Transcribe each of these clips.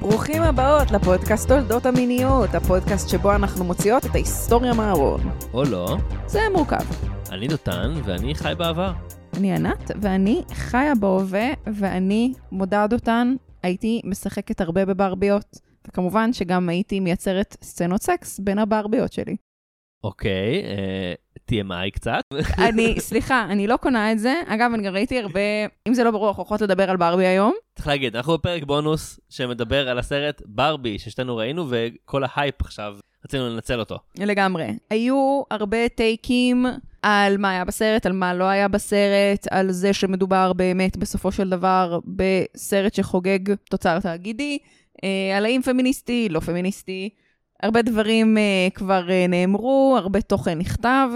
ברוכים הבאות לפודקאסט תולדות המיניות, הפודקאסט שבו אנחנו מוציאות את ההיסטוריה מהארון. או לא. זה מורכב. אני דותן, ואני חי בעבר. אני ענת, ואני חיה בהווה, ואני מודה דותן, הייתי משחקת הרבה בברביות, וכמובן שגם הייתי מייצרת סצנות סקס בין הברביות שלי. אוקיי, אה, TMI קצת. אני, סליחה, אני לא קונה את זה. אגב, אני גם ראיתי הרבה, אם זה לא ברור, אנחנו הולכות לדבר על ברבי היום. צריך להגיד, אנחנו בפרק בונוס שמדבר על הסרט ברבי ששתינו ראינו, וכל ההייפ עכשיו, רצינו לנצל אותו. לגמרי. היו הרבה טייקים על מה היה בסרט, על מה לא היה בסרט, על זה שמדובר באמת בסופו של דבר בסרט שחוגג תוצר תאגידי, אה, על האם פמיניסטי, לא פמיניסטי. הרבה דברים uh, כבר uh, נאמרו, הרבה תוכן נכתב.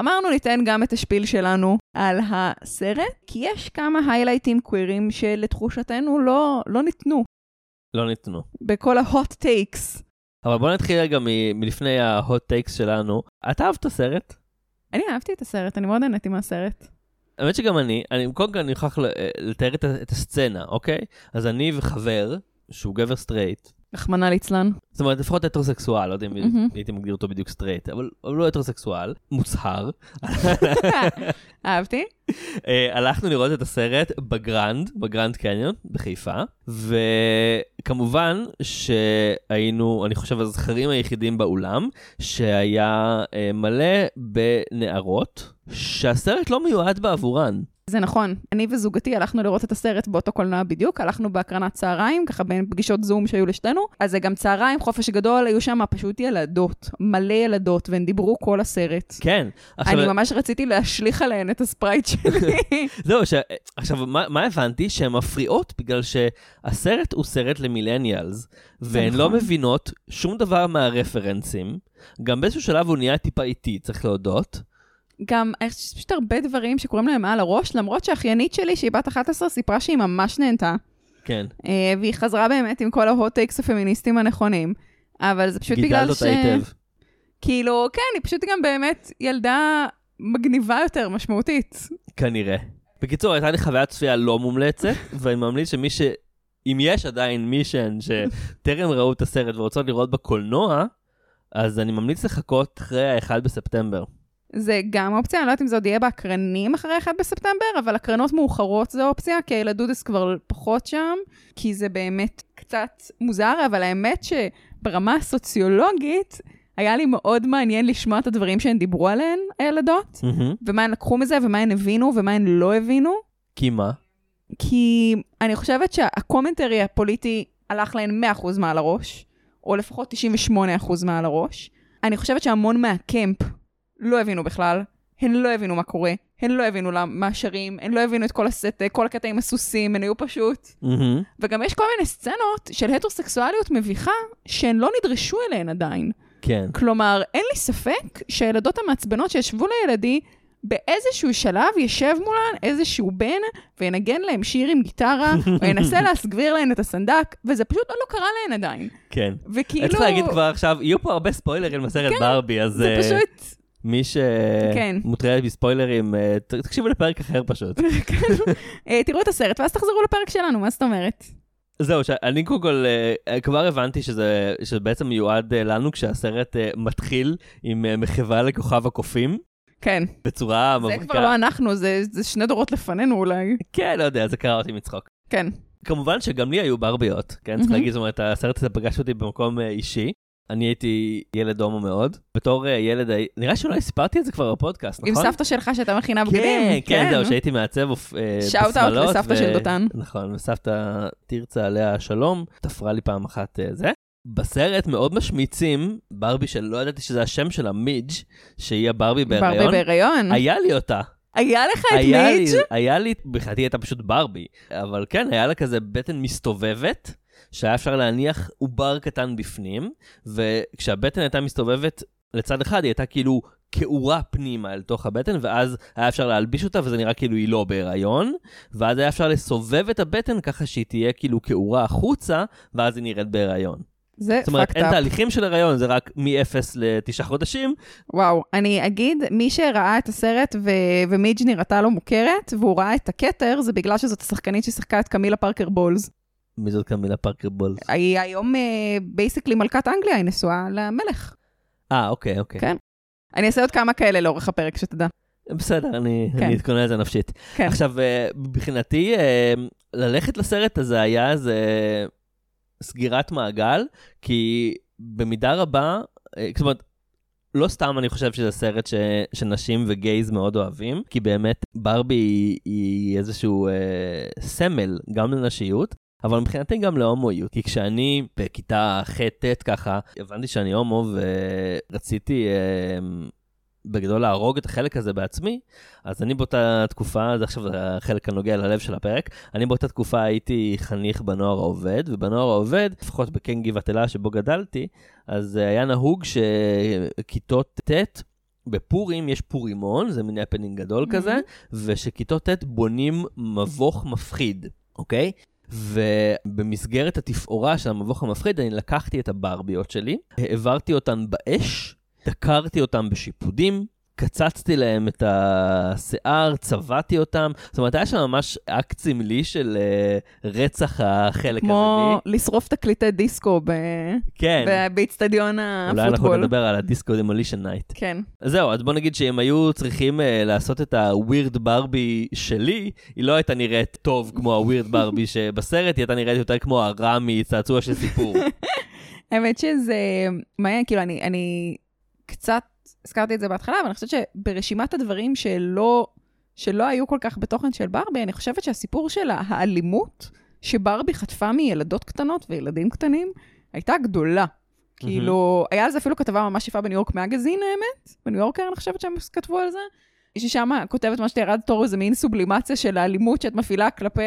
אמרנו ניתן גם את השפיל שלנו על הסרט, כי יש כמה highlights קווירים שלתחושתנו לא, לא ניתנו. לא ניתנו. בכל ה hot takes. אבל בוא נתחיל רגע מ- מלפני ה hot takes שלנו. את אהבת את הסרט? אני אהבתי את הסרט, אני מאוד נהניתי מהסרט. האמת שגם אני, אני קודם כל אני מוכרח ל- לתאר את, את הסצנה, אוקיי? אז אני וחבר, שהוא גבר straight, רחמנא ליצלן. זאת אומרת, לפחות הטרוסקסואל, לא יודע אם. הייתי מגדיר אותו בדיוק straight, אבל אבל הוא לא הטרוסקסואל, מוצהר. אהבתי. אה, הלכנו לראות את הסרט בגרנד, בגרנד קניון בחיפה, וכמובן שהיינו, אני חושב, הזכרים היחידים באולם, שהיה אה, מלא בנערות, שהסרט לא מיועד בעבורן. זה נכון. אני וזוגתי הלכנו לראות את הסרט באותו קולנוע בדיוק, הלכנו בהקרנת צהריים, ככה בין פגישות זום שהיו לשתינו. אז זה גם צהריים, חופש גדול, היו שם פשוט ילדות, מלא ילדות, והן דיברו כל הסרט. כן. עכשיו, אני ממש רציתי להשליך עליהן את הספרייט שלי. זהו, ש... עכשיו, מה, מה הבנתי? שהן מפריעות בגלל שהסרט הוא סרט למילניאלס, והן לא נכון. מבינות שום דבר מהרפרנסים. גם באיזשהו שלב הוא נהיה טיפה איטי, צריך להודות. גם, יש פשוט הרבה דברים שקורים להם מעל הראש, למרות שאחיינית שלי, שהיא בת 11, סיפרה שהיא ממש נהנתה. כן. אה, והיא חזרה באמת עם כל ההוט טייקס הפמיניסטים הנכונים. אבל זה פשוט גידלת בגלל ש... אותה היטב. כאילו, כן, היא פשוט גם באמת ילדה מגניבה יותר, משמעותית. כנראה. בקיצור, הייתה לי חוויית צפייה לא מומלצת, ואני ממליץ שמי ש... אם יש עדיין מישן שטרם ראו את הסרט ורוצות לראות בקולנוע, אז אני ממליץ לחכות אחרי ה-1 בספטמבר. זה גם אופציה, אני לא יודעת אם זה עוד יהיה באקרנים אחרי 1 בספטמבר, אבל הקרנות מאוחרות זה אופציה, כי הילדודס כבר פחות שם, כי זה באמת קצת מוזר, אבל האמת שברמה הסוציולוגית, היה לי מאוד מעניין לשמוע את הדברים שהן דיברו עליהן, הילדות, מהמם. ומה הן לקחו מזה, ומה הן הבינו, ומה הן לא הבינו. כי מה? כי אני חושבת שה commentary הפוליטי הלך להן 100% מעל הראש, או לפחות 98% מעל הראש. אני חושבת שהמון מה camp לא הבינו בכלל, הן לא הבינו מה קורה, הן לא הבינו מה שרים, הן לא הבינו את כל הסט, כל הקטע עם הסוסים, הן היו פשוט... מהמם. וגם יש כל מיני סצנות של הטרוסקסואליות מביכה, שהן לא נדרשו אליהן עדיין. כן. כלומר, אין לי ספק שהילדות המעצבנות שישבו לידי, באיזשהו שלב ישב מולן איזשהו בן וינגן להם שיר עם גיטרה, או ינסה להסגביר להן את הסנדק, וזה פשוט עוד לא קרה להן עדיין. כן. וכאילו... צריך להגיד כבר עכשיו, יהיו פה הרבה ספוילרים בסרט ברבי, אז זה אה, פשוט... מי כן. שמוטרד בספוילרים, אה, תקשיבו לפרק אחר פשוט. אה, תראו את הסרט ואז תחזרו לפרק שלנו, מה זאת אומרת? זהו, שאני קודם כל אה, כבר הבנתי שזה שזה בעצם מיועד לנו כשהסרט מתחיל עם מחווה לכוכב הקופים, כן. בצורה זה מבריקה. כבר לא אנחנו, זה זה שני דורות לפנינו אולי. כן, לא יודע, זה קרה אותי מצחוק. כן. כמובן שגם לי היו ברביות, כן? צריך מהמם. להגיד, זאת אומרת, הסרט הזה פגש אותי במקום אישי. אני הייתי ילד הומו מאוד. בתור אה, ילד, נראה שאולי סיפרתי את זה כבר בפודקאסט, עם נכון? סבתא שלך שהייתה מכינה בגדים. כן, כן, זהו, שהייתי מעצב אה, שאוט אאוט בשמלות, לסבתא של דותן. נכון, וסבתא תרצה עליה השלום, תפרה לי פעם אחת אה, זה. בסרט מאוד משמיצים ברבי שלא ידעתי שזה השם שלה, מידג', שהיא הברבי בהיריון. ברבי בהיריון. היה לי אותה. היה לך את היה לי, מיץ'? היה לי, בכלל הייתה פשוט ברבי, אבל כן, היה לה כזה בטן מסתובבת, שהיה אפשר להניח עובר קטן בפנים, וכשהבטן הייתה מסתובבת לצד אחד, היא הייתה כאילו כעורה פנימה אל תוך הבטן, ואז היה אפשר להלביש אותה, וזה נראה כאילו היא לא בהיריון, ואז היה אפשר לסובב את הבטן ככה שהיא תהיה כאילו כעורה החוצה, ואז היא נראית בהיריון. זה זאת אומרת, אין up. תהליכים של הריון, זה רק מ-0 לתשעה חודשים. וואו, אני אגיד, מי שראה את הסרט ו- ומידג' נראתה לו מוכרת, והוא ראה את הכתר, זה בגלל שזאת השחקנית ששיחקה את קמילה פארקר בולס. מי זאת קמילה פארקר בולס? היא היום basically מלכת אנגליה, היא נשואה למלך. אה, אוקיי, אוקיי. כן. אני אעשה עוד כמה כאלה לאורך הפרק, שתדע. בסדר, אני כן. אני אתכונן לזה נפשית. כן. עכשיו, אה, מבחינתי, אה, ללכת לסרט הזה היה איזה סגירת מעגל, כי במידה רבה, אה, זאת אומרת, לא סתם אני חושב שזה סרט ש, שנשים וגייז מאוד אוהבים, כי באמת ברבי היא, היא איזשהו אה, סמל גם לנשיות. אבל מבחינתי גם להומואיות, כי כשאני בכיתה ח'-ט' ככה, הבנתי שאני הומו ורציתי אה, בגדול להרוג את החלק הזה בעצמי, אז אני באותה תקופה, זה עכשיו החלק הנוגע ללב של הפרק, אני באותה תקופה הייתי חניך בנוער העובד, ובנוער העובד, לפחות בקן גבעת אלה שבו גדלתי, אז היה נהוג שכיתות ט' בפורים יש פורימון, זה מין הפנינג גדול Mhm. כזה, ושכיתות ט' בונים מבוך מפחיד, אוקיי? ובמסגרת התפאורה של המבוך המפחיד, אני לקחתי את הברביות שלי, העברתי אותן באש, דקרתי אותן בשיפודים, קצצתי להם את השיער, צבעתי אותם. זאת אומרת, היה שם ממש אקט סמלי של uh, רצח החלק כמו הרביעי. לשרוף תקליטי דיסקו ב- כן, באיצטדיון או לא יודעת פוטבול. נדבר על ה Disco Demolition Night. כן. זהו, אז בוא נגיד שאם היו צריכים uh, לעשות את הווירד ברבי שלי, היא לא הייתה נראית טוב כמו הווירד ברבי שבסרט, היא הייתה נראית יותר כמו הרע מצעצוע של סיפור. האמת שזה מעניין, כאילו, אני, אני קצת הזכרתי את זה בהתחלה, אבל אני חושבת שברשימת הדברים שלא, שלא היו כל כך בתוכן של ברבי, אני חושבת שהסיפור של האלימות שברבי חטפה מילדות קטנות וילדים קטנים, הייתה גדולה. כאילו, היה על זה אפילו כתבה ממש יפה בניו יורק מגזין, האמת. בניו יורקר, אני חושבת שהם כתבו על זה. ששם כותבת מה שתיארה בתור איזה מין סובלימציה של האלימות שאת מפעילה כלפי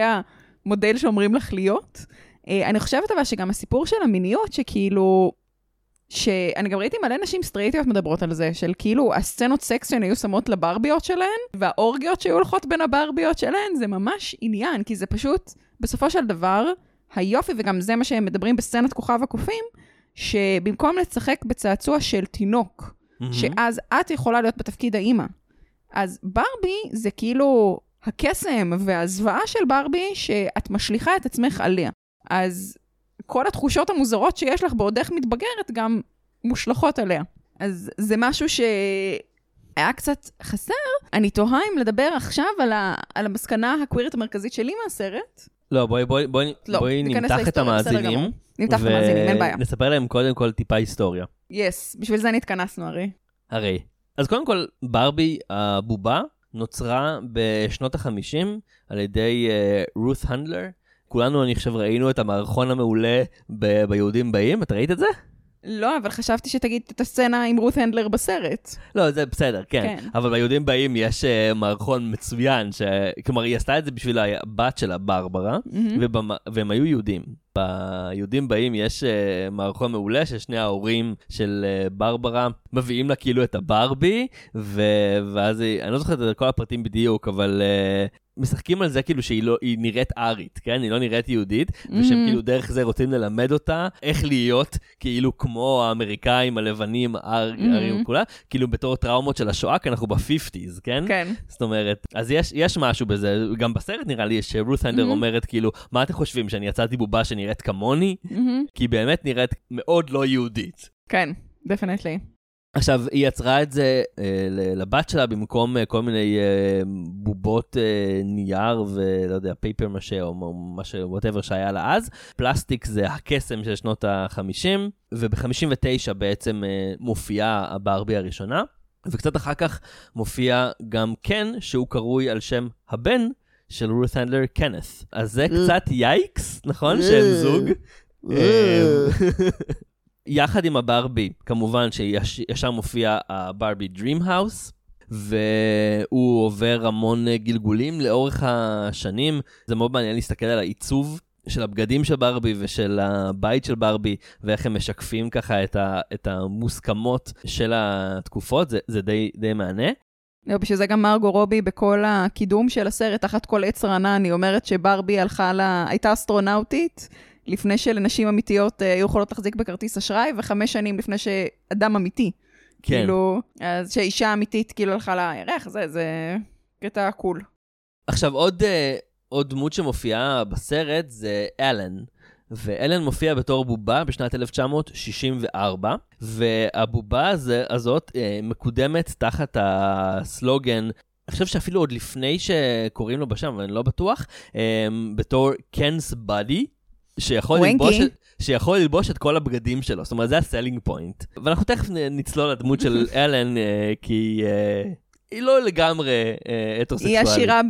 המודל שאומרים לך להיות. אה, אני חושבת אבל שגם הסיפור של המיניות, שכאילו, שאני גם ראיתי מלא נשים סטרייטיות מדברות על זה, של כאילו הסצנות סקס שהן היו שמות לברביות שלהן, והאורגיות שהיו הולכות בין הברביות שלהן, זה ממש עניין, כי זה פשוט, בסופו של דבר, היופי, וגם זה מה שהם מדברים בסצנת כוכב הקופים, שבמקום לשחק בצעצוע של תינוק, שאז את יכולה להיות בתפקיד האימא. אז ברבי זה כאילו הקסם והזוועה של ברבי, שאת משליכה את עצמך עליה. אז כל התחושות המוזרות שיש לך בעודך מתבגרת גם מושלכות עליה. אז זה משהו שהיה קצת חסר. אני תוהה אם לדבר עכשיו על, ה... על המסקנה הקווירית המרכזית שלי מהסרט. לא, בואי, בואי, בואי, לא, בואי נמתח את המאזינים. נמתח את המאזינים, אין בעיה. ונספר להם קודם כל טיפה היסטוריה. יס, בשביל זה נתכנסנו הרי. הרי. אז קודם כל, ברבי הבובה נוצרה בשנות ה-50 על ידי רות uh, הנדלר. כולנו, אני חושב, ראינו את המערכון המעולה ב- ביהודים באים, את ראית את זה? לא, אבל חשבתי שתגיד את הסצנה עם רות הנדלר בסרט. לא, זה בסדר, כן. כן. אבל ביהודים באים יש uh, מערכון מצוין, ש... כלומר, היא עשתה את זה בשביל הבת שלה, ברברה, מהמם. ובמ... והם היו יהודים. ביהודים באים יש uh, מערכון מעולה ששני ההורים של uh, ברברה מביאים לה כאילו את הברבי, ו... ואז היא, אני לא זוכר את כל הפרטים בדיוק, אבל uh, משחקים על זה כאילו שהיא לא, היא נראית ארית, כן? היא לא נראית יהודית, ושהם Mhm. כאילו דרך זה רוצים ללמד אותה איך להיות כאילו כמו האמריקאים הלבנים, האר-. הארים כולה, כאילו בתור טראומות של השואה, כי אנחנו ב-fifties, כן? כן. זאת אומרת, אז יש, יש משהו בזה, גם בסרט נראה לי שרות הנדלר Mhm. אומרת כאילו, מה אתם חושבים, שאני יצרתי בובה שנראית כמוני? מהמם. כי היא באמת נראית מאוד לא יהודית. כן, definitely. עכשיו, היא יצרה את זה אה, לבת שלה במקום אה, כל מיני אה, בובות אה, נייר ולא יודע, papier-mâché או מה ש... whatever שהיה לה אז. פלסטיק זה הקסם של שנות ה-50, וב-59 בעצם אה, מופיעה הברבי הראשונה, וקצת אחר כך מופיע גם קן, שהוא קרוי על שם הבן של רות הנדלר, קנת. אז זה קצת יאיקס, נכון? שהם זוג. אה, יחד עם הברבי, כמובן שישר מופיע הברבי Dream House, והוא עובר המון אה, גלגולים לאורך השנים. זה מאוד מעניין להסתכל על העיצוב של הבגדים של ברבי ושל הבית של ברבי, ואיך הם משקפים ככה את, ה, את המוסכמות של התקופות, זה, זה די, די מענה. לא, בשביל זה גם מרגו רובי בכל הקידום של הסרט, תחת כל עץ רענן, היא אומרת שברבי הלכה לה, הייתה אסטרונאוטית, לפני שלנשים אמיתיות אה, היו יכולות להחזיק בכרטיס אשראי, וחמש שנים לפני שאדם אמיתי. כן. כאילו, אז שאישה אמיתית כאילו הלכה לירח, זה, זה קטע קול. עכשיו, עוד, אה, עוד דמות שמופיעה בסרט זה אלן. ואלן מופיע בתור בובה בשנת 1964, והבובה הזה, הזאת אה, מקודמת תחת הסלוגן אני חושב שאפילו עוד לפני שקוראים לו בשם, אבל אני לא בטוח, אה, בתור Ken's buddy, שיכול ללבוש, שיכול ללבוש את כל הבגדים שלו, זאת אומרת, זה ה selling point. ואנחנו תכף נצלול לדמות של אלן, אה, כי היא לא לגמרי אה, היא הטרוסקסואלית. עשירה.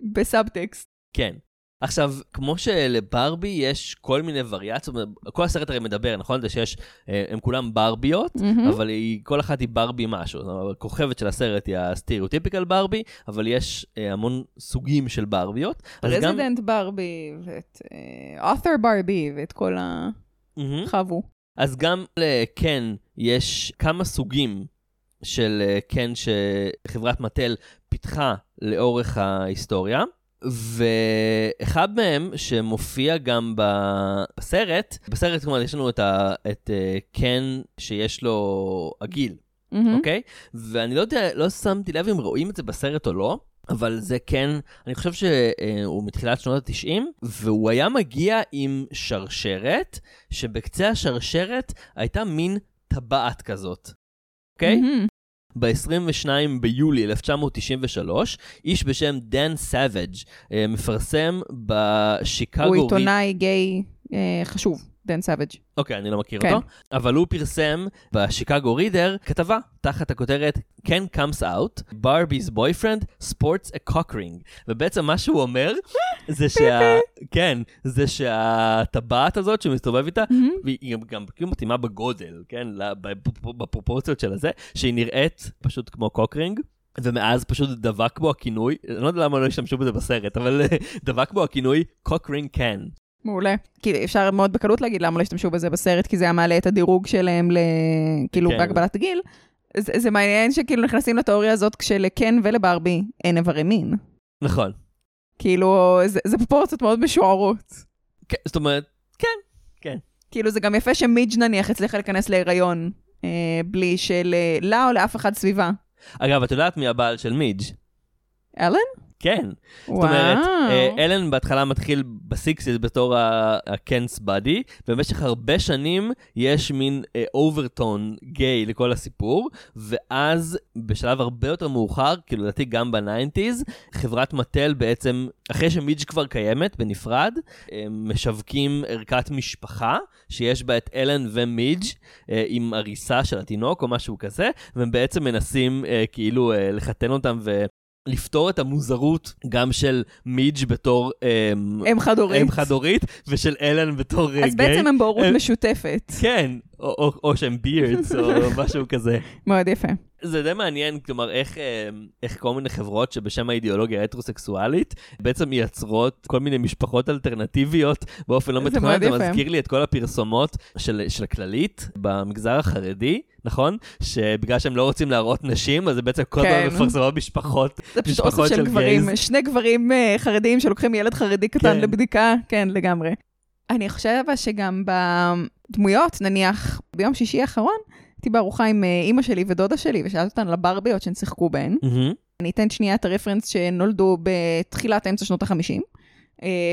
בסאבטקסט. כן. עכשיו, כמו שלברבי יש כל מיני וריאציות, כל הסרט הרי מדבר, נכון? זה שיש, אה, הם כולם ברביות, מהמם. אבל היא, כל אחת היא ברבי משהו. הכוכבת של הסרט היא ה stereotypical Barbie, אבל יש אה, המון סוגים של ברביות. אז גם- president Barbie, ואת author Barbie, ואת כל מהמם. החבו. אז גם לקן יש כמה סוגים של אה, קן שחברת מטל פיתחה לאורך ההיסטוריה, ואחד מהם שמופיע גם בסרט, בסרט כלומר יש לנו את, ה, את אה, קן שיש לו עגיל. אוקיי? ואני לא יודע, לא שמתי לב אם רואים את זה בסרט או לא. אבל זה כן, אני חושב שהוא מתחילת שנות ה-90, והוא היה מגיע עם שרשרת, שבקצה השרשרת הייתה מין טבעת כזאת, אוקיי? מהמם. ב-22 ביולי 1993, איש בשם דן סאביג' אה, מפרסם בשיקגו... הוא עיתונאי גיי אה, חשוב, דן סאביג'. אוקיי, אני לא מכיר כן. אותו, אבל הוא פרסם ב Chicago Reader כתבה תחת הכותרת Ken comes out, Barbie's boyfriend sports a cock ring. ובעצם מה שהוא אומר זה שה... כן, זה שהטבעת הזאת שהוא מסתובב איתה. והיא גם, כאילו מתאימה בגודל, כן? בפרופורציות של הזה, שהיא נראית פשוט כמו cock ring. ומאז פשוט דבק בו הכינוי, אני לא יודע למה לא השתמשו בזה בסרט, אבל דבק בו הכינוי cock ring Ken. מעולה. כאילו, אפשר מאוד בקלות להגיד למה לא השתמשו בזה בסרט, כי זה היה מעלה את הדירוג שלהם ל... כאילו, כן. בהגבלת הגיל. זה, זה מעניין שכאילו נכנסים לתיאוריה הזאת כשלקן ולברבי אין איברי מין. נכון. כאילו, זה, זה פרופורציות מאוד משוערות. כן, זאת אומרת, כאילו, זה גם יפה שמידג' נניח הצליחה להיכנס להיריון, אה, בלי של... אה, לה או לאף אחד סביבה. אגב, את יודעת מי הבעל של מידג'? אלן? כן. זאת אומרת, אה, אלן בהתחלה מתחיל בסיקסיס בתור הקנס בדי, במשך הרבה שנים יש מין אוברטון גיי לכל הסיפור, ואז בשלב הרבה יותר מאוחר, כאילו לדעתי גם ב nineties, חברת מטל בעצם, אחרי שמידג' כבר קיימת בנפרד, הם משווקים ערכת משפחה, שיש בה את אלן ומידג' אה, עם עריסה של התינוק או משהו כזה, והם בעצם מנסים אה, כאילו אה, לחתן אותם ו... לפתור את המוזרות גם של מידג' בתור אמ, אם חד-הורית. אם חד-הורית, ושל אלן בתור אה, אז גיי. בעצם הם בהורות אה, משותפת. כן, או, או, או שהם בירדס או משהו כזה. מאוד יפה. זה די מעניין, כלומר, איך, אמ, איך כל מיני חברות שבשם האידיאולוגיה ההטרוסקסואלית, בעצם מייצרות כל מיני משפחות אלטרנטיביות באופן לא מתוכנן. מאוד זה. מזכיר לי את כל הפרסומות של, של הכללית במגזר החרדי, נכון? שבגלל שהם לא רוצים להראות נשים, אז זה בעצם כל כן. הזמן מפרסמות משפחות. זה פשוט משפחות אוסף של של גברים, גייז. שני גברים אה, חרדים שלוקחים ילד חרדי קטן כן. לבדיקה, כן, לגמרי. אני חושבת שגם בדמויות, נניח, ביום שישי האחרון, הייתי בארוחה עם אה, אימא שלי ודודה שלי, ושאלתי אותן על הברביות שהן שיחקו בהן. מהמם. אני אתן שנייה את הרפרנס שנולדו בתחילת אמצע שנות ה-50,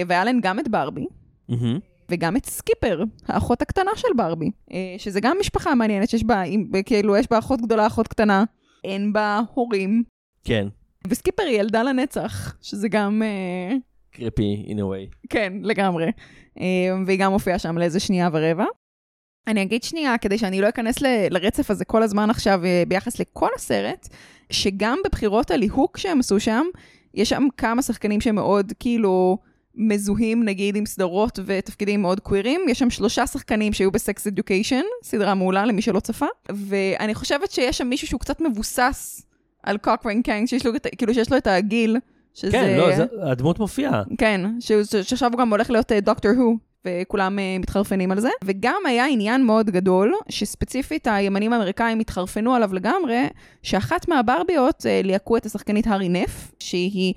והיה להן גם את ברבי, מהמם. וגם את סקיפר, האחות הקטנה של ברבי, אה, שזה גם משפחה מעניינת שיש בה, כאילו, יש בה אחות גדולה, אחות קטנה, אין בה הורים, כן, וסקיפר היא ילדה לנצח, שזה גם, אה, קריפי in a way. כן, לגמרי. אה, והיא גם מופיעה שם לאיזה שנייה ורבע. אני אגיד שנייה, כדי שאני לא אכנס ל- לרצף הזה כל הזמן עכשיו אה, ביחס לכל הסרט, שגם בבחירות הליהוק שהם עשו שם, יש שם כמה שחקנים שמאוד כאילו מזוהים נגיד עם סדרות ותפקידים מאוד קווירים. יש שם שלושה שחקנים שהיו בסקס אדיוקיישן, סדרה מעולה למי שלא צפה, ואני חושבת שיש שם מישהו שהוא קצת מבוסס על קוקרן קנג, שיש לו, כאילו שיש לו את הגיל. שזה... כן, לא, זה- הדמות מופיעה. כן, שעכשיו הוא גם הולך להיות דוקטור הו, וכולם אה, מתחרפנים על זה. וגם היה עניין מאוד גדול, שספציפית הימנים האמריקאים התחרפנו עליו לגמרי, שאחת מהברביות אה, ליהקו את השחקנית הארי נף, שהיא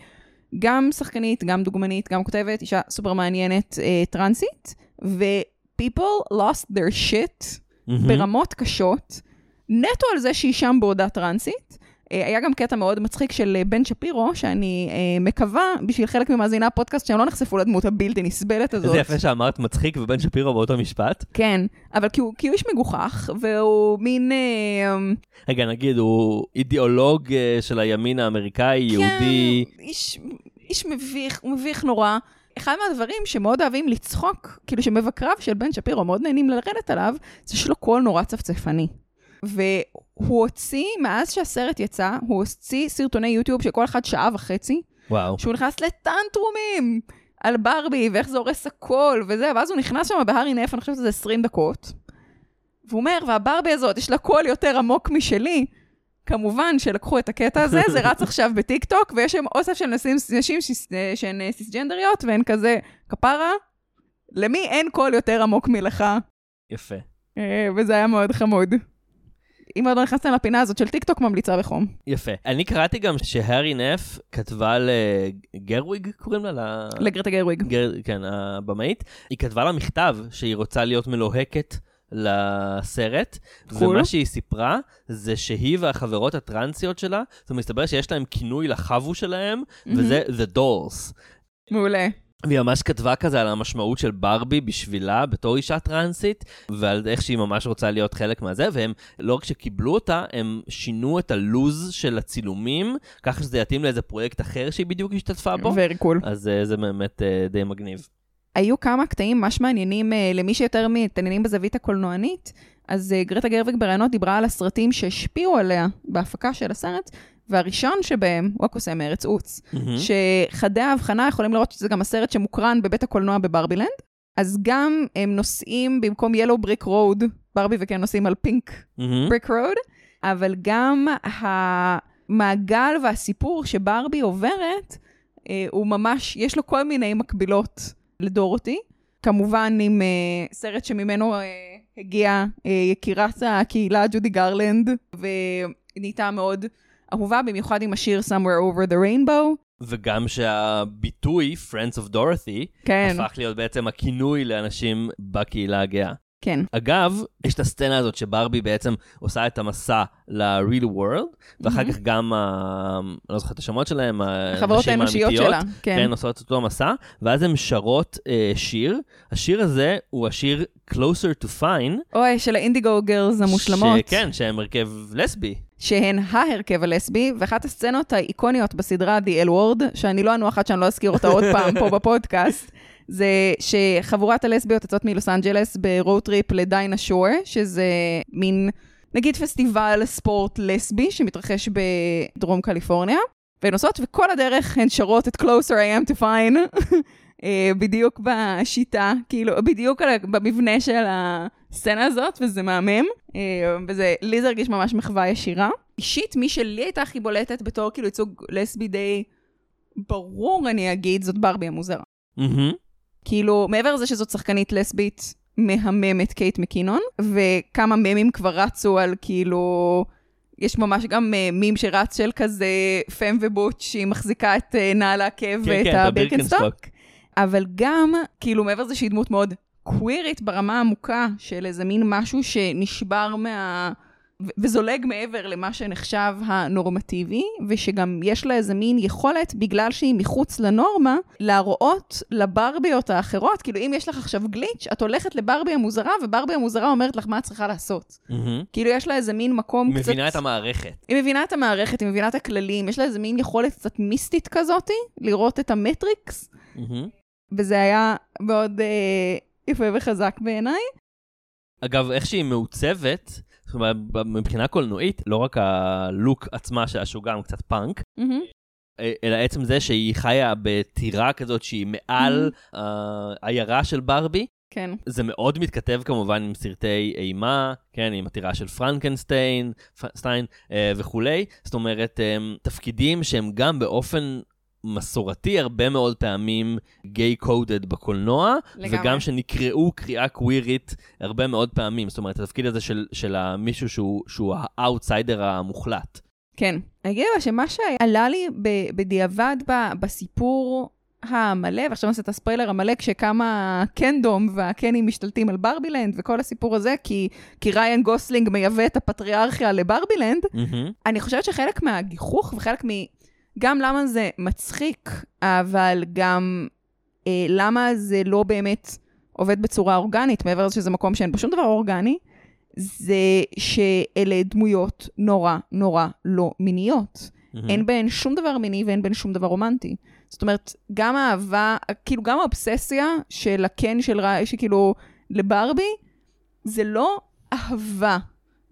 גם שחקנית, גם דוגמנית, גם כותבת, אישה סופר מעניינת אה, טרנסית, ו-people lost their shit מהמם. ברמות קשות, נטו על זה שהיא שם בעודה טרנסית. אה, היה גם קטע מאוד מצחיק של אה, בן שפירו, שאני אה, מקווה, בשביל חלק ממאזיני הפודקאסט, שהם לא נחשפו לדמות הבלתי נסבלת הזאת. איזה יפה שאמרת מצחיק ובן שפירו באותו משפט. כן, אבל כי הוא, כי הוא איש מגוחך, והוא מין... רגע, נגיד, הוא אידיאולוג של הימין האמריקאי, יהודי. כן, איש, איש מביך, הוא מביך נורא. אחד מהדברים שמאוד אוהבים לצחוק, כאילו שמבקריו של בן שפירו מאוד נהנים לרדת עליו, זה שיש לו קול נורא צפצפני. והוא הוציא, מאז שהסרט יצא, הוא הוציא סרטוני יוטיוב של כל אחד שעה וחצי, וואו. שהוא נכנס ל tantrumים על ברבי, ואיך זה הורס הכל, וזה, ואז הוא נכנס שם בהארי נף, אני חושבת שזה 20 דקות. והוא אומר, והברבי הזאת, יש לה קול יותר עמוק משלי. כמובן שלקחו את הקטע הזה, זה רץ עכשיו בטיקטוק, ויש שם אוסף של נשים, נשים אה, שהן אה, סיסג'נדריות, והן כזה, כפרה, למי אין קול יותר עמוק מלך? יפה. אה, וזה היה מאוד חמוד. אם עוד לא נכנסתם לפינה הזאת של טיקטוק, ממליצה בחום. יפה. אני קראתי גם שהארי נף כתבה לגרוויג, קוראים לה? לגרטה גרוויג. גר... כן, הבמאית. היא כתבה לה מכתב שהיא רוצה להיות מלוהקת לסרט, cool. ומה שהיא סיפרה זה שהיא והחברות הטרנסיות שלה, זאת אומרת, מסתבר שיש להם כינוי לחבורה שלהם, וזה The Dolls. מעולה. והיא ממש כתבה כזה על המשמעות של ברבי בשבילה בתור אישה טרנסית, ועל איך שהיא ממש רוצה להיות חלק מהזה, והם לא רק שקיבלו אותה, הם שינו את הלוז של הצילומים, ככה שזה יתאים לאיזה פרויקט אחר שהיא בדיוק השתתפה בו. very cool. אז אה, זה באמת אה, די מגניב. היו כמה קטעים ממש מעניינים אה, למי שיותר מתעניינים בזווית הקולנוענית. אז גרטה גרוויג בראיונות דיברה על הסרטים שהשפיעו עליה בהפקה של הסרט, והראשון שבהם הוא הקוסם מארץ עוץ. מהמם. שחדי ההבחנה יכולים לראות שזה גם הסרט שמוקרן בבית הקולנוע בברבילנד. אז גם הם נוסעים במקום Yellow Brick Road, ברבי וקן נוסעים על Pink. Brick Road, אבל גם המעגל והסיפור שברבי עוברת, אה, הוא ממש, יש לו כל מיני מקבילות לדורותי. כמובן עם אה, סרט שממנו אה, הגיעה אה, יקירת הקהילה ג'ודי גרלנד, ונהייתה מאוד אהובה, במיוחד עם השיר Somewhere Over the Rainbow. וגם שהביטוי Friends of Dorothy כן, הפך להיות בעצם הכינוי לאנשים בקהילה הגאה. כן. אגב, יש את הסצנה הזאת שברבי בעצם עושה את המסע ל-real world, ואחר מהמם. כך גם, ה- לא זוכר את השמות שלהם, החברות האנושיות שלה, כן. כן, עושות אותו מסע, ואז הן שרות אה, שיר. השיר הזה הוא השיר Closer to Fine. אוי, של ה Indigo Girls המושלמות. שכן, שהם הרכב לסבי. שהן ההרכב הלסבי, ואחת הסצנות האיקוניות בסדרה The L Word, שאני לא אנוח עד שאני לא אזכיר אותה עוד פעם פה בפודקאסט, זה שחבורת הלסביות יוצאות מלוס אנג'לס ב road trip ל Dinah Shore, שזה מין, נגיד פסטיבל ספורט לסבי שמתרחש בדרום קליפורניה, והן נוסעות וכל הדרך הן שרות את Closer I am to fine, בדיוק בשיטה, כאילו, בדיוק במבנה של הסצנה הזאת, וזה מהמם. אה, וזה, לי זה הרגיש ממש מחווה ישירה. אישית, מי שלי הייתה הכי בולטת בתור כאילו ייצוג לסבי די ברור, אני אגיד, זאת ברבי המוזרה. מהמם. כאילו, מעבר לזה שזאת שחקנית לסבית מהממת קייט מקינון, וכמה ממים כבר רצו על כאילו... יש ממש גם uh, מים שרץ של כזה פם ובוט שהיא מחזיקה את uh, נעל העקב כן, ואת כן, הבירקנסטוק. אבל גם, כאילו, מעבר לזה שהיא דמות מאוד קווירית ברמה העמוקה של איזה מין משהו שנשבר מה... וזולג מעבר למה שנחשב הנורמטיבי, ושגם יש לה איזה מין יכולת, בגלל שהיא מחוץ לנורמה, להראות לברביות האחרות, כאילו אם יש לך עכשיו גליץ', את הולכת לברבי המוזרה, וברבי המוזרה אומרת לך מה את צריכה לעשות. מהמם. כאילו יש לה איזה מין מקום קצת... מבינה את המערכת. היא מבינה את המערכת, היא מבינה את הכללים, יש לה איזה מין יכולת קצת מיסטית כזאתי, לראות את המטריקס, מהמם. וזה היה מאוד אה, יפה וחזק בעיניי. אגב, איך שהיא מעוצבת, מבחינה קולנועית, לא רק הלוק עצמה שלה, שהוא גם קצת פאנק. אה, אלא עצם זה שהיא חיה בטירה כזאת שהיא מעל העיירה של ברבי, כן. זה מאוד מתכתב כמובן עם סרטי אימה, כן, עם הטירה של פרנקנסטיין פ- סטיין, אה, וכולי. זאת אומרת, אה, תפקידים שהם גם באופן מסורתי הרבה מאוד פעמים gay coded בקולנוע, לגמרי. וגם שנקראו קריאה קווירית הרבה מאוד פעמים. זאת אומרת, התפקיד הזה של, של מישהו שהוא, שהוא האאוטסיידר המוחלט. כן. אני אגיד אבל שמה שעלה לי ב- בדיעבד ב- בסיפור המלא, ועכשיו נעשה את הספוילר המלא, כשקמה Kendom והקנים משתלטים על ברבילנד וכל הסיפור הזה, כי, כי ריין גוסלינג מייבא את הפטריארכיה לברבילנד, מהמם. אני חושבת שחלק מהגיחוך וחלק מ... גם למה זה מצחיק, אבל גם אה, למה זה לא באמת עובד בצורה אורגנית, מעבר לזה שזה מקום שאין בו שום דבר אורגני, זה שאלה דמויות נורא נורא לא מיניות. מהמם. אין בהן שום דבר מיני ואין בהן שום דבר רומנטי. זאת אומרת, גם האהבה, כאילו גם האובססיה של הקן של ריין, שכאילו לברבי, זה לא אהבה,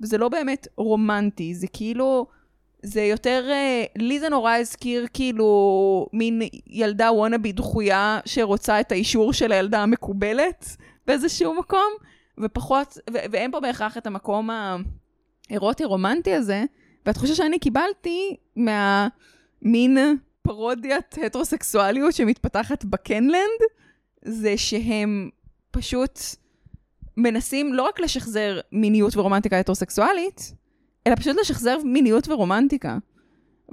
וזה לא באמת רומנטי, זה כאילו, זה יותר, אה, לי זה נורא הזכיר כאילו מין ילדה וונאבי דחויה שרוצה את האישור של הילדה המקובלת באיזשהו מקום, ופחות, ו- ואין פה בהכרח את המקום האירוטי-רומנטי הזה, והתחושה שאני קיבלתי מהמין פרודיית הטרוסקסואליות שמתפתחת בקנלנד, זה שהם פשוט מנסים לא רק לשחזר מיניות ורומנטיקה הטרוסקסואלית, אלא פשוט לשחזר מיניות ורומנטיקה.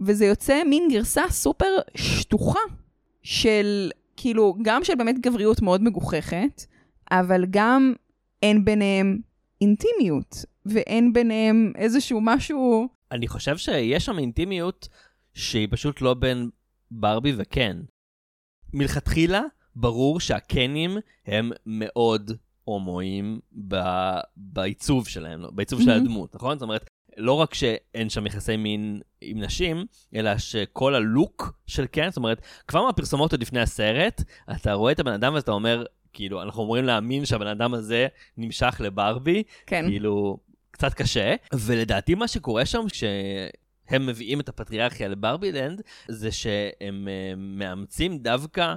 וזה יוצא מין גרסה סופר שטוחה של, כאילו, גם של באמת גבריות מאוד מגוחכת, אבל גם אין ביניהם אינטימיות, ואין ביניהם איזשהו משהו... אני חושב שיש שם אינטימיות שהיא פשוט לא בין ברבי וקן. מלכתחילה, ברור שהקנים הם מאוד הומואים ב- בעיצוב שלהם, בעיצוב של מהמם. הדמות, נכון? זאת אומרת, לא רק שאין שם יחסי מין עם נשים, אלא שכל הלוק של קן, זאת אומרת, כבר מהפרסומות עוד לפני הסרט, אתה רואה את הבן אדם ואתה אומר, כאילו, אנחנו אמורים להאמין שהבן אדם הזה נמשך לברבי, כן. כאילו, קצת קשה. ולדעתי מה שקורה שם, כשהם מביאים את הפטריארכיה לברבילנד, זה שהם אה, מאמצים דווקא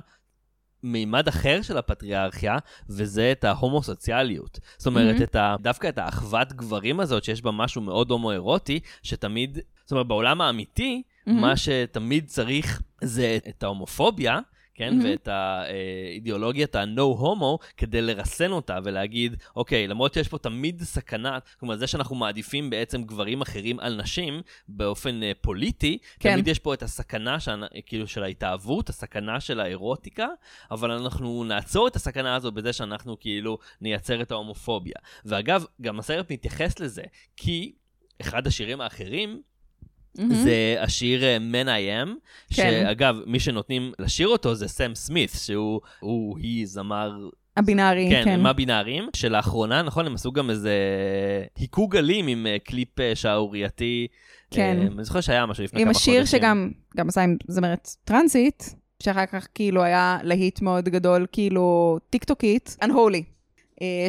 מימד אחר של הפטריארכיה, וזה את ההומוסוציאליות. זאת אומרת, מהמם. את ה, דווקא את האחוות גברים הזאת, שיש בה משהו מאוד הומואירוטי, שתמיד, זאת אומרת, בעולם האמיתי, מהמם. מה שתמיד צריך זה את ההומופוביה, כן? מהמם. ואת האידיאולוגיית ה-no homo, כדי לרסן אותה ולהגיד, אוקיי, למרות שיש פה תמיד סכנה, כלומר, זה שאנחנו מעדיפים בעצם גברים אחרים על נשים באופן אה, פוליטי, כן. תמיד יש פה את הסכנה של, כאילו של ההתאהבות, הסכנה של האירוטיקה, אבל אנחנו נעצור את הסכנה הזו בזה שאנחנו כאילו נייצר את ההומופוביה. ואגב, גם הסרט מתייחס לזה, כי אחד השירים האחרים, מהמם. זה השיר אה, Man I Am, כן. שאגב, מי שנותנים לשיר אותו זה סם סמית, שהוא, הוא, היא זמר, הבינארי, כן, כן. הם הבינאריים, שלאחרונה, נכון, הם עשו גם איזה היכו גלים עם אה, קליפ אה, שערורייתי. כן. אני זוכר שהיה משהו לפני עם כמה חודשים. השיר שגם גם עשה עם זמרת טרנסית, שאחר כך כאילו היה להיט מאוד גדול, כאילו טיקטוקית, Unholy,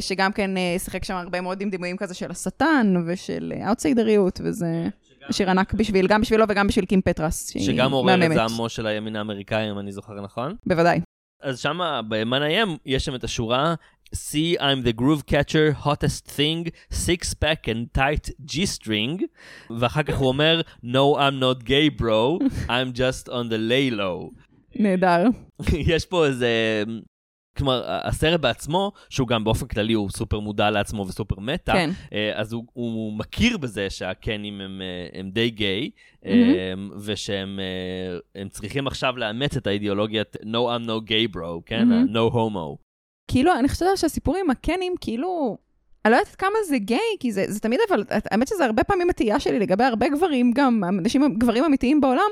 שגם כן שיחק שם הרבה מאוד עם דימויים כזה של השטן ושל אאוטסיידריות, וזה שיר ענק בשביל, גם בשבילו וגם בשביל קים פטרס, שהיא שגם עורר את. זעמו של הימין האמריקאי, אם אני זוכר נכון. בוודאי. אז שם ב-Man I Am יש שם את השורה See, I'm the groove catcher, hottest thing, six pack and tight G-string, ואחר כך הוא אומר, No, I'm not gay, bro, I'm just on the lay low. נהדר. יש פה איזה... כלומר, הסרט בעצמו, שהוא גם באופן כללי הוא סופר מודע לעצמו וסופר מטה, כן. אה, אז הוא, הוא מכיר בזה שהקנים הם, אה, הם די גיי, אה, ושהם אה, צריכים עכשיו לאמץ את האידיאולוגיית No I'm no gay bro, כן? ה- No homo. כאילו, אני חושבת שהסיפור עם הקנים, כאילו, אני לא יודעת כמה זה גיי, כי זה, זה תמיד, אבל האמת שזה הרבה פעמים התהייה שלי לגבי הרבה גברים, גם אנשים, גברים אמיתיים בעולם,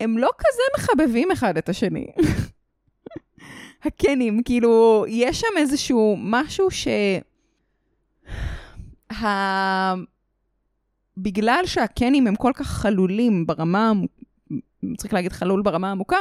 הם לא כזה מחבבים אחד את השני. הקנים, כאילו, יש שם איזשהו משהו ש... ה... בגלל שהקנים הם כל כך חלולים ברמה, צריך להגיד חלול ברמה עמוקה,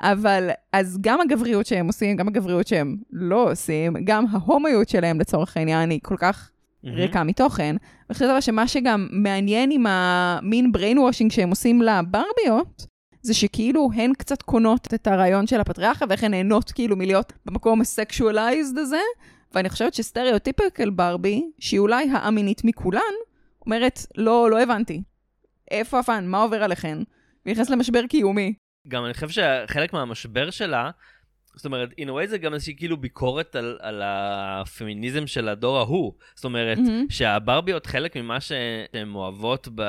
אבל אז גם הגבריות שהם עושים, גם הגבריות שהם לא עושים, גם ההומואיות שלהם לצורך העניין היא כל כך ריקה מתוכן. ואני חושבת אבל שמה שגם מעניין עם המין brainwashing שהם עושים לברביות, זה שכאילו הן קצת קונות את הרעיון של הפטריארכיה ואיך הן נהנות כאילו מלהיות במקום הסקשואלייזד הזה, ואני חושבת שסטריאוטיפיקל ברבי, שהיא אולי האמינית מכולן, אומרת, לא, לא הבנתי. איפה הפאן? מה עובר עליכן? והיא נכנסת למשבר קיומי. גם אני חושב שחלק מהמשבר שלה, זאת אומרת, in a way זה גם איזושהי כאילו ביקורת על, על הפמיניזם של הדור ההוא. זאת אומרת, מהמם. שהברביות, חלק ממה שהן אוהבות, ב,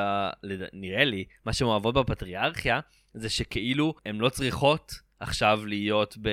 נראה לי, מה שהן אוהבות בפטריארכיה, זה שכאילו הן לא צריכות עכשיו להיות, ב, אה,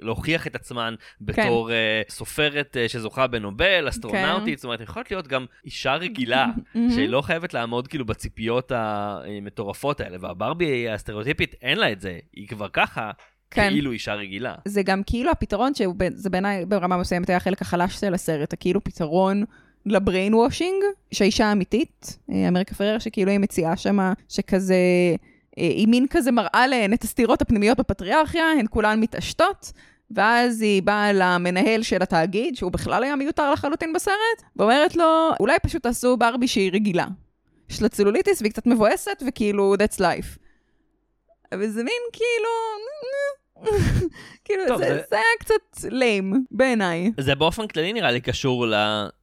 להוכיח את עצמן בתור כן. סופרת אה, שזוכה בנובל, אסטרונאוטית, זאת אומרת, הן יכולות להיות גם אישה רגילה, מהמם. שהיא לא חייבת לעמוד כאילו בציפיות המטורפות האלה, והברבי הסטריאוטיפית אין לה את זה, היא כבר ככה כן. כאילו אישה רגילה. זה גם כאילו הפתרון, שזה בעיניי ברמה מסוימת היה החלק החלש של הסרט, הכאילו פתרון לבריין וושינג, שהאישה אמיתית, אה, אמריקה פרר, שכאילו היא מציעה שמה, שכזה, אה, היא מין כזה מראה להן את הסתירות הפנימיות בפטריארכיה, הן כולן מתעשתות, ואז היא באה למנהל של התאגיד, שהוא בכלל היה מיותר לחלוטין בסרט, ואומרת לו, אולי פשוט תעשו ברבי שהיא רגילה. יש לה צלוליטיס והיא קצת מבואסת, וכאילו, that's life. וזה מין כאילו... כאילו, טוב, זה, זה- זה היה קצת ליים בעיניי. זה באופן כללי נראה לי קשור ל,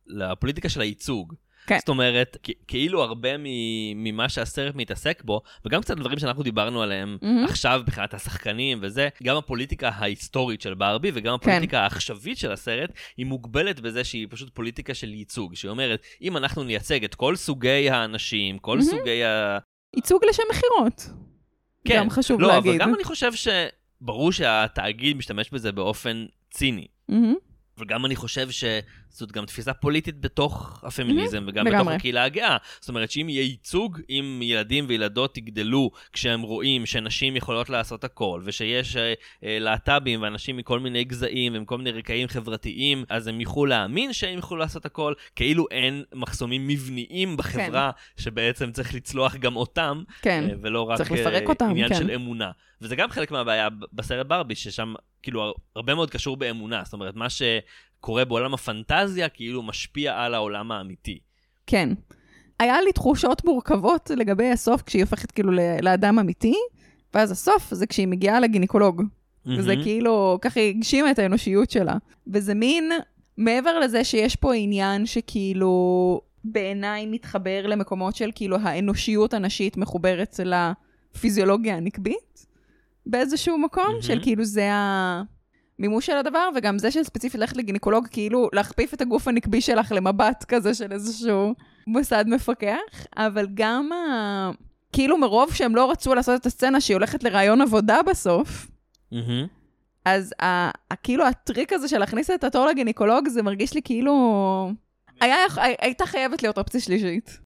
לפוליטיקה של הייצוג. כן. זאת אומרת, כאילו הרבה ממה שהסרט מתעסק בו, וגם קצת דברים שאנחנו דיברנו עליהם מהמם. עכשיו מבחינת השחקנים וזה, גם הפוליטיקה ההיסטורית של ברבי וגם כן. הפוליטיקה העכשווית של הסרט, היא מוגבלת בזה שהיא פשוט פוליטיקה של ייצוג. שהיא אומרת, אם אנחנו נייצג את כל סוגי האנשים, כל מהמם. סוגי ה... ייצוג לשם מכירות. כן. גם חשוב לא, להגיד. אבל גם אני חושב שברור שהתאגיד משתמש בזה באופן ציני. מהמם. וגם אני חושב שזאת גם תפיסה פוליטית בתוך הפמיניזם וגם בתוך לגמרי. הקהילה הקהילה הגאה. זאת אומרת שאם יהיה ייצוג, אם ילדים וילדות יגדלו כשהם רואים שנשים יכולות לעשות הכל, ושיש אה, אה, להט"בים ואנשים מכל מיני גזעים ומכל מיני רקעים חברתיים, אז הם יוכלו להאמין שהם יוכלו לעשות הכל, כאילו אין מחסומים מבניים בחברה שבעצם צריך לצלוח גם אותם, כן. אה, ולא רק אה, אותם, עניין כן. של אמונה. וזה גם חלק מהבעיה בסרט ברבי, ששם כאילו הר- הרבה מאוד קשור באמונה. זאת אומרת, מה שקורה בעולם הפנטזיה כאילו משפיע על העולם האמיתי. כן. היה לי תחושות מורכבות לגבי הסוף, כשהיא הופכת כאילו לאדם אמיתי, ואז הסוף זה כשהיא מגיעה לגינקולוג. וזה מהמם. כאילו, ככה היא הגשימה את האנושיות שלה. וזה מין, מעבר לזה שיש פה עניין שכאילו, בעיניי מתחבר למקומות של כאילו האנושיות הנשית מחוברת לפיזיולוגיה הנקבית, באיזשהו מקום, מהמם. של כאילו זה המימוש של הדבר, וגם זה שספציפית ללכת לגינקולוג, כאילו להכפיף את הגוף הנקבי שלך למבט כזה של איזשהו מוסד מפקח, אבל גם ה... כאילו מרוב שהם לא רצו לעשות את הסצנה שהיא הולכת לראיון עבודה בסוף, מהמם. אז ה- ה- כאילו הטריק הזה של להכניס את התור לגינקולוג, זה מרגיש לי כאילו... היה, הי- הייתה חייבת להיות אופציה שלישית.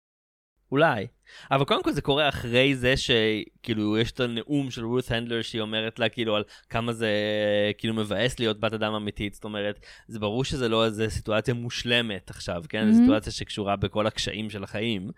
אולי. אבל קודם כל זה קורה אחרי זה שכאילו יש את הנאום של רות הנדלר שהיא אומרת לה כאילו על כמה זה כאילו מבאס להיות בת אדם אמיתית, זאת אומרת, זה ברור שזה לא איזה סיטואציה מושלמת עכשיו, כן? זו מהמם. סיטואציה שקשורה בכל הקשיים של החיים.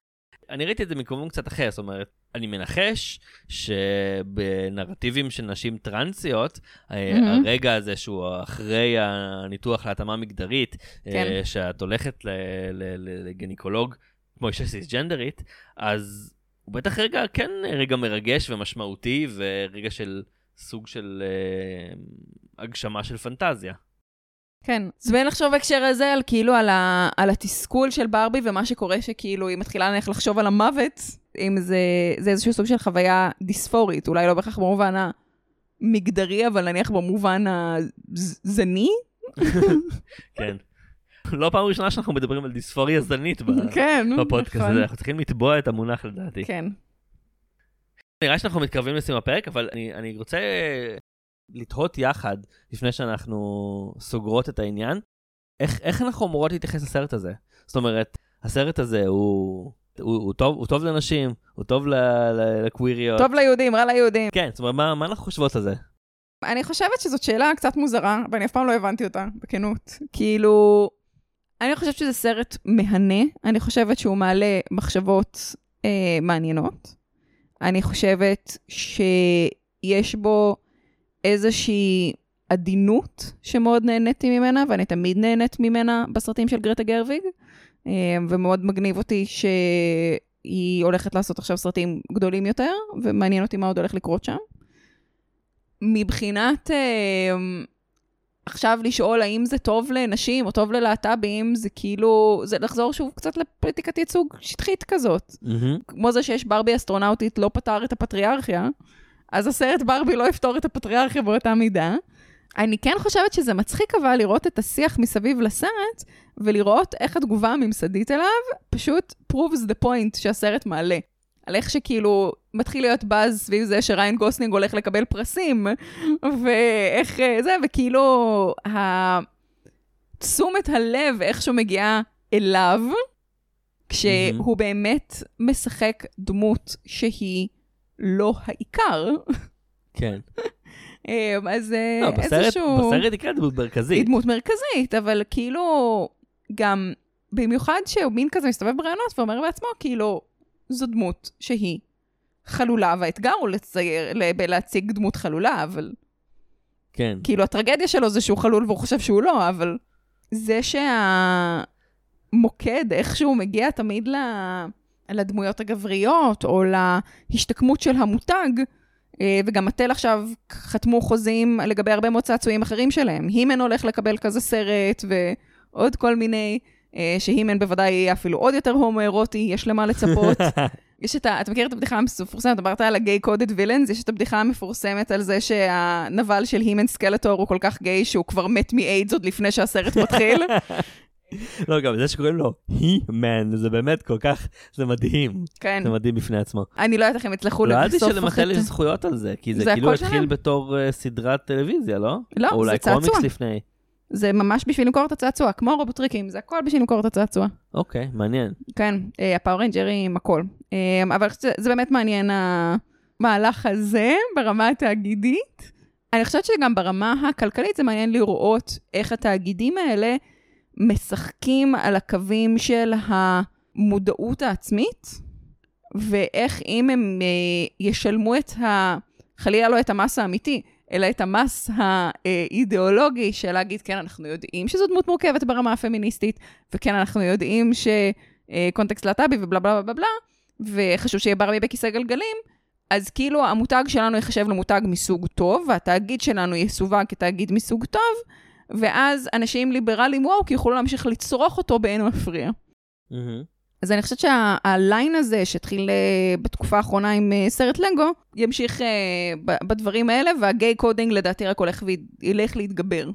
אני ראיתי את זה מכיוון קצת אחר, זאת אומרת, אני מנחש שבנרטיבים של נשים טרנסיות, מהמם. הרגע הזה שהוא אחרי הניתוח להתאמה מגדרית, כן. אה, שאת הולכת ל- ל- ל- לגניקולוג כמו אישה סיסג'נדרית, אז הוא בטח רגע, כן רגע מרגש ומשמעותי, ורגע של סוג של אה, הגשמה של פנטזיה. כן. אז בין לחשוב בהקשר הזה על כאילו על, ה, על התסכול של ברבי ומה שקורה שכאילו היא מתחילה נניח לחשוב על המוות, אם זה, זה איזשהו סוג של חוויה דיספורית, אולי לא בהכרח במובן המגדרי, אבל נניח במובן הזני. כן. לא פעם ראשונה שאנחנו מדברים על דיספוריה זנית כן, בפודקאסט נכון. הזה, אנחנו צריכים לתבוע את המונח לדעתי. כן. נראה שאנחנו מתקרבים לסיום הפרק, אבל אני, אני רוצה לתהות יחד, לפני שאנחנו סוגרות את העניין, איך, איך אנחנו אמורות להתייחס לסרט הזה? זאת אומרת, הסרט הזה הוא, הוא, הוא, טוב, הוא טוב לנשים, הוא טוב ל- ל- לקוויריות. טוב ליהודים, רע ליהודים. כן, זאת אומרת, מה, מה אנחנו חושבות על זה? אני חושבת שזאת שאלה קצת מוזרה, ואני אף פעם לא הבנתי אותה, בכנות. כאילו, אני חושבת שזה סרט מהנה, אני חושבת שהוא מעלה מחשבות אה, מעניינות. אני חושבת שיש בו איזושהי עדינות שמאוד נהניתי ממנה, ואני תמיד נהנית ממנה בסרטים של גרטה גרוויג, אה, ומאוד מגניב אותי שהיא הולכת לעשות עכשיו סרטים גדולים יותר, ומעניין אותי מה עוד הולך לקרות שם. מבחינת אה, עכשיו לשאול האם זה טוב לנשים או טוב ללהט"בים, זה כאילו, זה לחזור שוב קצת לפוליטיקת ייצוג שטחית כזאת. כמו זה שיש ברבי אסטרונאוטית לא פתר את הפטריארכיה, אז הסרט ברבי לא יפתור את הפטריארכיה באותה מידה. אני כן חושבת שזה מצחיק אבל לראות את השיח מסביב לסרט, ולראות איך התגובה הממסדית אליו פשוט proves the point שהסרט מעלה. על איך שכאילו מתחיל להיות באז סביב זה שריין גוסלינג הולך לקבל פרסים, ואיך אה, זה, וכאילו תשומת הלב איכשהו מגיעה אליו, כשהוא באמת משחק דמות שהיא לא העיקר. כן. אמ, אז אה, לא, בסרט, איזשהו... בסרט היא כן דמות מרכזית. היא דמות מרכזית, אבל כאילו, גם במיוחד שהוא מין כזה מסתובב ברעיונות ואומר בעצמו, כאילו, זו דמות שהיא חלולה, והאתגר הוא לצייר, להציג דמות חלולה, אבל כן. כאילו, הטרגדיה שלו זה שהוא חלול והוא חושב שהוא לא, אבל זה שהמוקד, איכשהו מגיע תמיד ל... לדמויות הגבריות, או להשתקמות של המותג, אה, וגם מטל עכשיו חתמו חוזים לגבי הרבה מאוד צעצועים אחרים שלהם. הימן הולך לקבל כזה סרט, ועוד כל מיני, אה, שהימן בוודאי יהיה אפילו עוד יותר הומואירוטי, יש למה לצפות. יש את ה... אתה מכיר את הבדיחה המפורסמת? דיברת על הגיי קודד וילאנס, יש את הבדיחה המפורסמת על זה שהנבל של הימן סקלטור הוא כל כך גיי שהוא כבר מת מאיידס עוד לפני שהסרט מתחיל. לא, גם זה שקוראים לו he-man, זה באמת כל כך, זה מדהים. כן. זה מדהים בפני עצמו. אני לא יודעת איך הם יצלחו לא ידעתי שלמטל יש זכויות על זה, כי זה כאילו התחיל. בתור אה, סדרת טלוויזיה, לא? לא, או אולי זה צעצוע. קומיקס לפני. זה ממש בשביל למכור את הצעצוע, כמו רובוטריקים, זה הכל בשביל למכור את הצעצוע. אוקיי, מעניין. כן, אה, הפאור רנג'רים, הכל. אה, אבל זה, זה באמת מעניין המהלך הזה ברמה התאגידית. אני חושבת שגם ברמה הכלכלית זה מעניין לראות איך התאגידים האלה משחקים על הקווים של המודעות העצמית, ואיך אם הם אה, ישלמו את ה... חלילה לא את המס האמיתי, אלא את המס האידיאולוגי של להגיד, כן, אנחנו יודעים שזו דמות מורכבת ברמה הפמיניסטית, וכן, אנחנו יודעים שקונטקסט להט"בי ובלה בלה בלה בלה, וחשוב שיהיה ברבי בכיסא גלגלים, אז כאילו המותג שלנו ייחשב למותג מסוג טוב, והתאגיד שלנו יסווג כתאגיד מסוג טוב, ואז אנשים ליברליים וואו, כי יוכלו להמשיך לצרוך אותו באין מפריע. מהמם. אז אני חושבת שהליין הזה שהתחיל אה, בתקופה האחרונה עם אה, סרט לגו, ימשיך אה, בדברים האלה, וה gay coding לדעתי רק הולך וילך להתגבר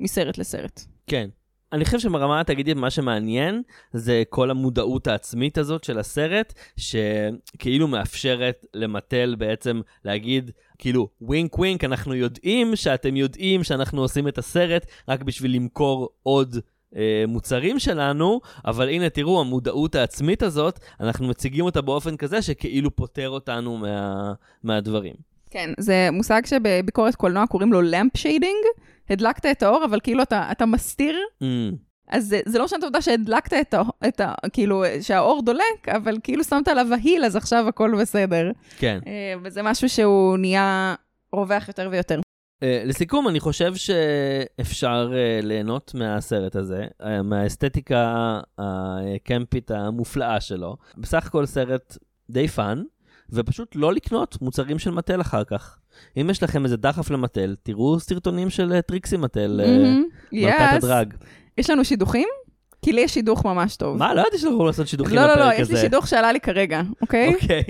מסרט לסרט. כן. אני חושב שברמה התאגידית מה שמעניין זה כל המודעות העצמית הזאת של הסרט, שכאילו מאפשרת למטל בעצם להגיד, כאילו, wink wink, אנחנו יודעים שאתם יודעים שאנחנו עושים את הסרט רק בשביל למכור עוד אה, מוצרים שלנו, אבל הנה תראו, המודעות העצמית הזאת, אנחנו מציגים אותה באופן כזה שכאילו פוטר אותנו מה, מהדברים. כן, זה מושג שבביקורת קולנוע קוראים לו lamp shading. הדלקת את האור, אבל כאילו אתה, אתה מסתיר, אממ, אז זה, זה לא משנה את העובדה שהדלקת את, ה, את ה... כאילו, שהאור דולק, אבל כאילו שמת עליו אהיל, אז עכשיו הכל בסדר. כן. אה, וזה משהו שהוא נהיה רווח יותר ויותר. אה, לסיכום, אני חושב שאפשר אה, ליהנות מהסרט הזה, אה, מהאסתטיקה הקמפית המופלאה שלו. בסך הכל סרט די fun, ופשוט לא לקנות מוצרים של מטל אחר כך. אם יש לכם איזה דחף למטל, תראו סרטונים של טריקסי מטל, מהמם. מלכת Yes. הדראג. יש לנו שידוכים? כי לי יש שידוך ממש טוב. מה? לא ידעתי שאנחנו יכולים לעשות שידוכים לא, לא, לפרק לא, הזה. יש לי שידוך שעלה לי כרגע, אוקיי? אוקיי.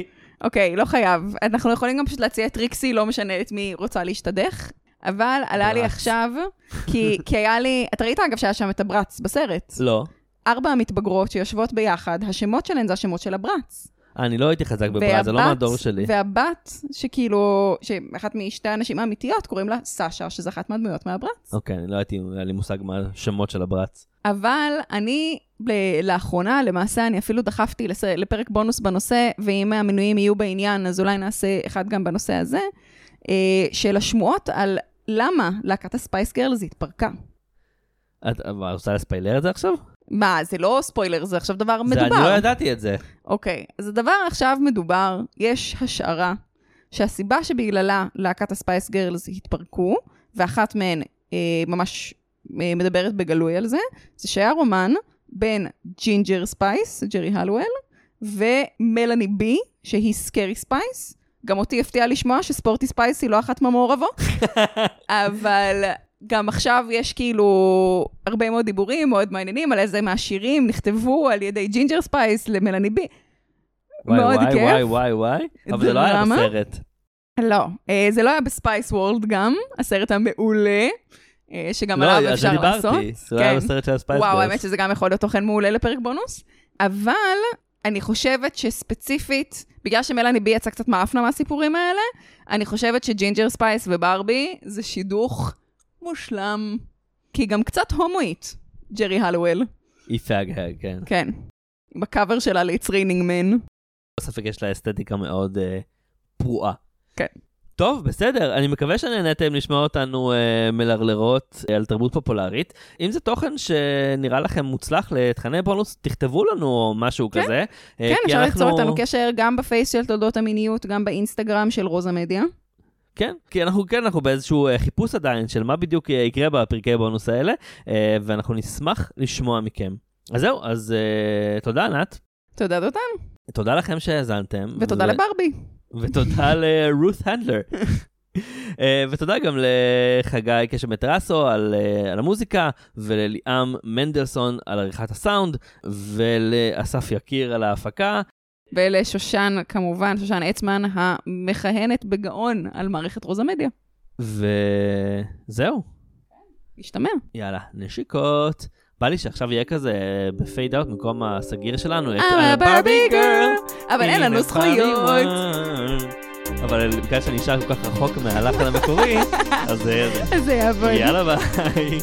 אוקיי, לא חייב. אנחנו יכולים גם פשוט להציע את טריקסי, לא משנה את מי רוצה להשתדך. אבל עלה לי. עכשיו, כי, כי היה לי, אתה ראית אגב שהיה שם את ה Bratz בסרט. לא. ארבע המתבגרות שיושבות ביחד, השמות שלהן זה השמות של הברץ. אני לא הייתי חזק בברז, זה לא מהדור שלי. והבת, שכאילו, שאחת משתי הנשים האמיתיות, קוראים לה סשה, שזו אחת מהדמויות מהברץ. אוקיי, אני לא הייתי, היה לי מושג מה השמות של הברץ. אבל אני, לאחרונה, למעשה, אני אפילו דחפתי. לפרק בונוס בנושא, ואם המנויים יהיו בעניין, אז אולי נעשה אחד גם בנושא הזה, אה, של השמועות על למה להקת הספייס גרלס התפרקה. את רוצה לספיילר את זה עכשיו? מה, זה לא ספוילר, זה עכשיו דבר מדובר. זה, אני לא ידעתי את זה. אוקיי, אז הדבר עכשיו מדובר, יש השערה שהסיבה שבגללה להקת ה Spice Girls התפרקו, ואחת מהן אה, ממש אה, מדברת בגלוי על זה, זה שהיה רומן בין Ginger Spice, ג'רי הלואל, ומלאני בי, שהיא Scary Spice. גם אותי הפתיע לשמוע ש Sporty Spice היא לא אחת מהמעורבות, אבל גם עכשיו יש כאילו הרבה מאוד דיבורים מאוד מעניינים על איזה מהשירים נכתבו על ידי Ginger Spice למלאני בי. וואי, מאוד וואי, כיף. וואי, וואי, וואי. אבל זה לא היה. בסרט. לא, אה, זה לא היה ב Spice World גם, הסרט המעולה, אה, שגם לא, עליו על אפשר זה לעשות. דיברתי. זה לא היה כן. בסרט של ה Spice וואו. האמת שזה גם יכול להיות תוכן מעולה לפרק בונוס, אבל אני חושבת שספציפית, בגלל שמלאני בי יצא קצת מאפנה מהסיפורים האלה, אני חושבת שג'ינג'ר ספייס וברבי זה שידוך מושלם, כי היא גם קצת הומואית, ג'רי הליוול, היא fag hag, כן. כן. בקאבר שלה ל-It's Raining Men. ספק יש לה אסתטיקה מאוד אה, פרועה. כן. טוב, בסדר, אני מקווה שנהניתם לשמוע אותנו אה, מלרלרות אה, על תרבות פופולרית. אם זה תוכן שנראה לכם מוצלח לתכני בונוס, תכתבו לנו משהו כן. כזה. כן, אפשר אנחנו- ליצור איתנו קשר גם בפייס של תולדות המיניות, גם באינסטגרם של רוזה מדיה. כן, כי אנחנו כן, אנחנו באיזשהו אה, חיפוש עדיין של מה בדיוק אה, יקרה בפרקי בונוס האלה, אה, ואנחנו נשמח לשמוע מכם. אז זהו, אז תודה ענת, תודה דותן, תודה לכם שהאזנתם. ותודה ו- לברבי. ותודה לרות הנדלר. אה, ותודה גם לחגי קשב מטרסו על, אה, על המוזיקה, ולליאם מנדלסון על עריכת הסאונד, ולאסף יקיר על ההפקה. ולשושן, כמובן, שושן אצמן, המכהנת בגאון על מערכת רוזה מדיה. וזהו, משתמע. יאללה, נשיקות. בא לי שעכשיו יהיה כזה בפייד אאוט במקום הסגיר שלנו, את I'm a Barbie girl, אבל אין לנו זכויות. אבל בגלל שאני נשאר כל כך רחוק מהלחן המקורי. אז זה יעבוד. יאללה ביי.